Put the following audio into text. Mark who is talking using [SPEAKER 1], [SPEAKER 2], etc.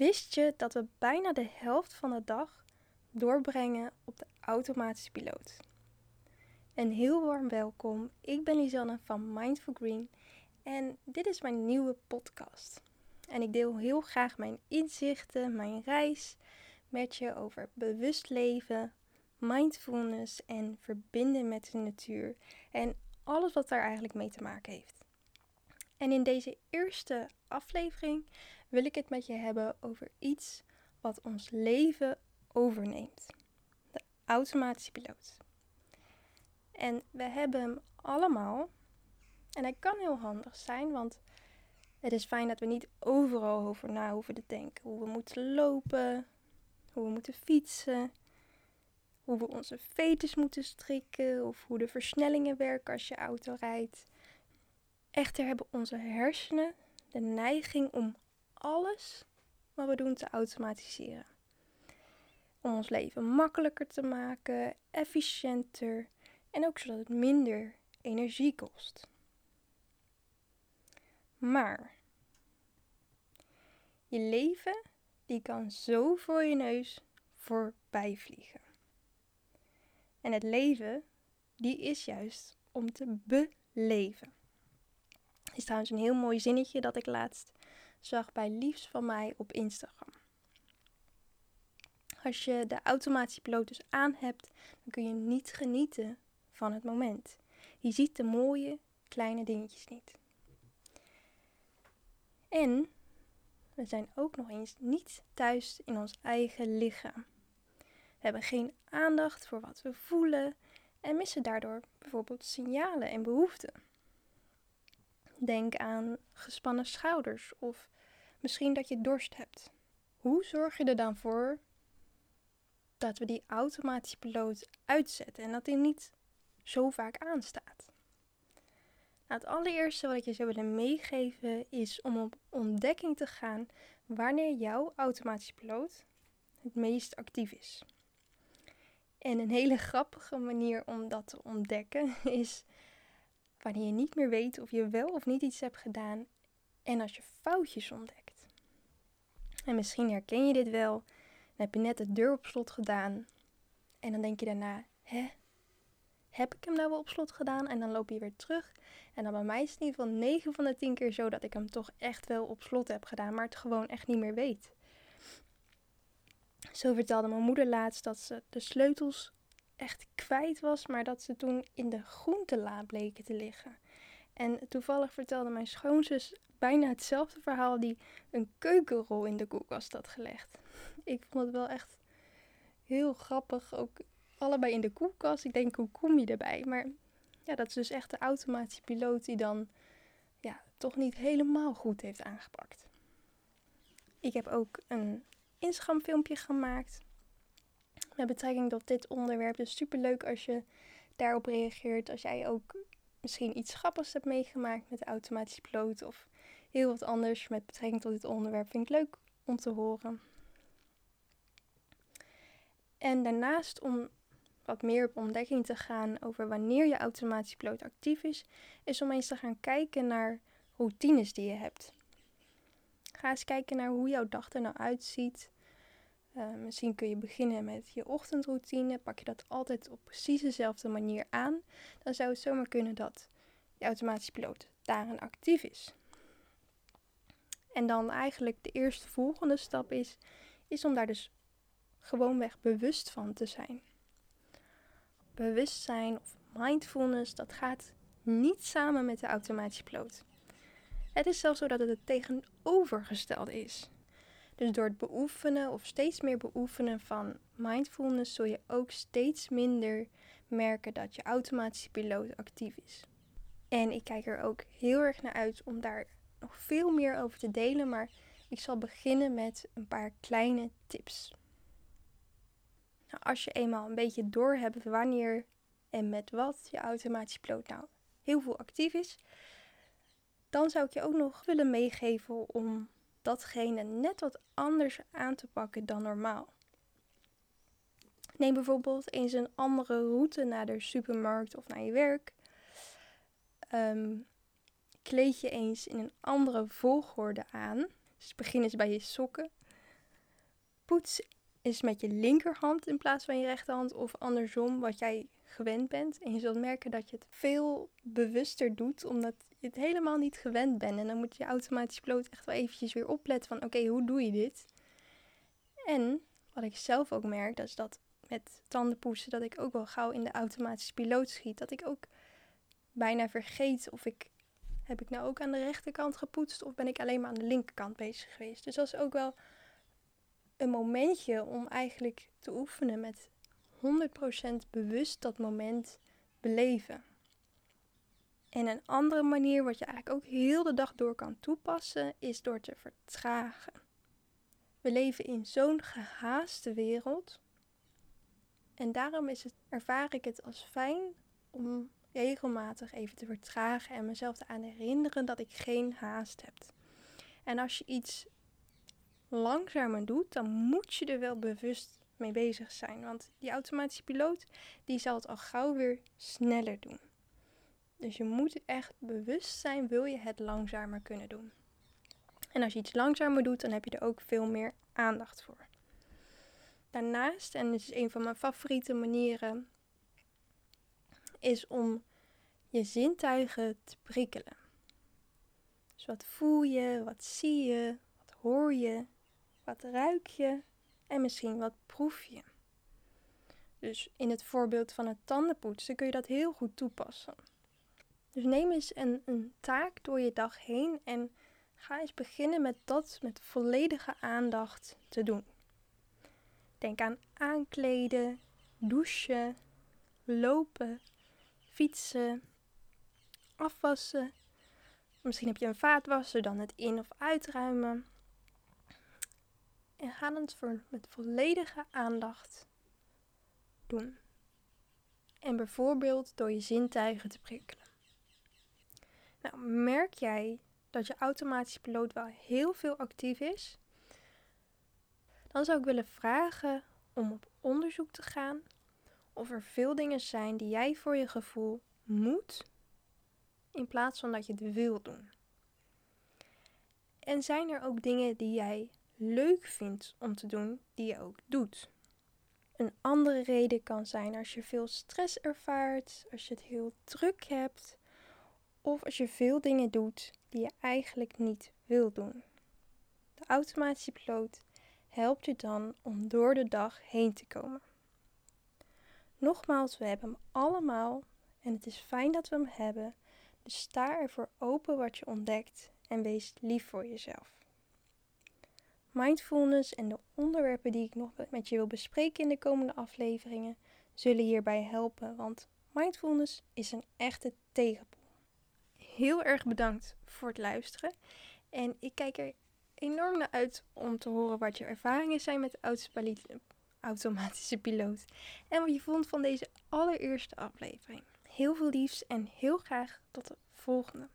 [SPEAKER 1] Wist je dat we bijna de helft van de dag doorbrengen op de automatische piloot? Een heel warm welkom. Ik ben Lisanne van Mindful Green en dit is mijn nieuwe podcast. En ik deel heel graag mijn inzichten, mijn reis met je over bewust leven, mindfulness en verbinden met de natuur en alles wat daar eigenlijk mee te maken heeft. En in deze eerste aflevering wil ik het met je hebben over iets wat ons leven overneemt. De automatische piloot. En we hebben hem allemaal. En hij kan heel handig zijn, want het is fijn dat we niet overal over na hoeven te denken. Hoe we moeten lopen, hoe we moeten fietsen, hoe we onze veters moeten strikken of hoe de versnellingen werken als je auto rijdt. Echter hebben onze hersenen de neiging om alles wat we doen te automatiseren. Om ons leven makkelijker te maken, efficiënter en ook zodat het minder energie kost. Maar je leven die kan zo voor je neus voorbij vliegen. En het leven die is juist om te beleven. Is trouwens een heel mooi zinnetje dat ik laatst zag bij liefst van mij op Instagram. Als je de automatische piloot dus aan hebt, dan kun je niet genieten van het moment. Je ziet de mooie kleine dingetjes niet. En we zijn ook nog eens niet thuis in ons eigen lichaam. We hebben geen aandacht voor wat we voelen en missen daardoor bijvoorbeeld signalen en behoeften. Denk aan gespannen schouders of misschien dat je dorst hebt. Hoe zorg je er dan voor dat we die automatische piloot uitzetten en dat die niet zo vaak aanstaat? Nou, het allereerste wat ik je zou willen meegeven is om op ontdekking te gaan wanneer jouw automatische piloot het meest actief is. En een hele grappige manier om dat te ontdekken is wanneer je niet meer weet of je wel of niet iets hebt gedaan en als je foutjes ontdekt. En misschien herken je dit wel. Dan heb je net de deur op slot gedaan en dan denk je daarna, hè, heb ik hem nou wel op slot gedaan? En dan loop je weer terug. En dan bij mij is het in ieder geval 9 van de 10 keer zo dat ik hem toch echt wel op slot heb gedaan, maar het gewoon echt niet meer weet. Zo vertelde mijn moeder laatst dat ze de sleutels echt kwijt was, maar dat ze toen in de groentela bleken te liggen. En toevallig vertelde mijn schoonzus bijna hetzelfde verhaal die een keukenrol in de koelkast had gelegd. Ik vond het wel echt heel grappig, ook allebei in de koelkast. Ik denk, hoe kom je erbij? Maar ja, dat is dus echt de automatische piloot die dan ja, toch niet helemaal goed heeft aangepakt. Ik heb ook een Instagram-filmpje gemaakt met betrekking tot dit onderwerp. Dus super leuk als je daarop reageert. Als jij ook misschien iets grappigs hebt meegemaakt met de automatische piloot of heel wat anders met betrekking tot dit onderwerp. Vind ik leuk om te horen. En daarnaast om wat meer op ontdekking te gaan over wanneer je automatische piloot actief is, is om eens te gaan kijken naar routines die je hebt. Ga eens kijken naar hoe jouw dag er nou uitziet. Uh, misschien kun je beginnen met je ochtendroutine. Pak je dat altijd op precies dezelfde manier aan. Dan zou het zomaar kunnen dat je automatische piloot daarin actief is. En dan eigenlijk de eerste volgende stap is, is om daar dus gewoonweg bewust van te zijn. Bewustzijn of mindfulness, dat gaat niet samen met de automatische piloot. Het is zelfs zo dat het het tegenovergestelde is. Dus door het beoefenen of steeds meer beoefenen van mindfulness zul je ook steeds minder merken dat je automatische piloot actief is. En ik kijk er ook heel erg naar uit om daar nog veel meer over te delen, maar ik zal beginnen met een paar kleine tips. Nou, als je eenmaal een beetje doorhebt wanneer en met wat je automatische piloot nou heel veel actief is, dan zou ik je ook nog willen meegeven om datgene net wat anders aan te pakken dan normaal. Neem bijvoorbeeld eens een andere route naar de supermarkt of naar je werk. Um, kleed je eens in een andere volgorde aan. Dus begin eens bij je sokken. Poets is met je linkerhand in plaats van je rechterhand of andersom wat jij gewend bent. En je zult merken dat je het veel bewuster doet, omdat je het helemaal niet gewend bent. En dan moet je automatisch piloot echt wel eventjes weer opletten van oké, hoe doe je dit? En wat ik zelf ook merk, dat is dat met tandenpoetsen, dat ik ook wel gauw in de automatische piloot schiet. Dat ik ook bijna vergeet of ik heb ik nou ook aan de rechterkant gepoetst of ben ik alleen maar aan de linkerkant bezig geweest. Dus dat is ook wel een momentje om eigenlijk te oefenen met 100% bewust dat moment beleven. En een andere manier wat je eigenlijk ook heel de dag door kan toepassen is door te vertragen. We leven in zo'n gehaaste wereld. En daarom is het, ervaar ik het als fijn om regelmatig even te vertragen en mezelf te aan herinneren dat ik geen haast heb. En als je iets langzamer doet, dan moet je er wel bewust mee bezig zijn. Want die automatische piloot, die zal het al gauw weer sneller doen. Dus je moet echt bewust zijn, wil je het langzamer kunnen doen. En als je iets langzamer doet, dan heb je er ook veel meer aandacht voor. Daarnaast, en dit is een van mijn favoriete manieren, is om je zintuigen te prikkelen. Dus wat voel je, wat zie je, wat hoor je, wat ruik je en misschien wat proef je. Dus in het voorbeeld van het tandenpoetsen kun je dat heel goed toepassen. Dus neem eens een, taak door je dag heen en ga eens beginnen met dat met volledige aandacht te doen. Denk aan aankleden, douchen, lopen, fietsen, afwassen. Misschien heb je een vaatwasser, dan het in- of uitruimen. En ga het met volledige aandacht doen. En bijvoorbeeld door je zintuigen te prikkelen. Nou, merk jij dat je automatische piloot wel heel veel actief is? Dan zou ik willen vragen om op onderzoek te gaan of er veel dingen zijn die jij voor je gevoel moet in plaats van dat je het wil doen. En zijn er ook dingen die jij leuk vindt om te doen, die je ook doet? Een andere reden kan zijn als je veel stress ervaart, als je het heel druk hebt, of als je veel dingen doet die je eigenlijk niet wil doen. De automatische piloot helpt je dan om door de dag heen te komen. Nogmaals, we hebben hem allemaal en het is fijn dat we hem hebben. Dus sta ervoor open wat je ontdekt en wees lief voor jezelf. Mindfulness en de onderwerpen die ik nog met je wil bespreken in de komende afleveringen zullen hierbij helpen, want mindfulness is een echte tegenpool. Heel erg bedankt voor het luisteren en ik kijk er enorm naar uit om te horen wat je ervaringen zijn met de automatische piloot en wat je vond van deze allereerste aflevering. Heel veel liefs en heel graag tot de volgende.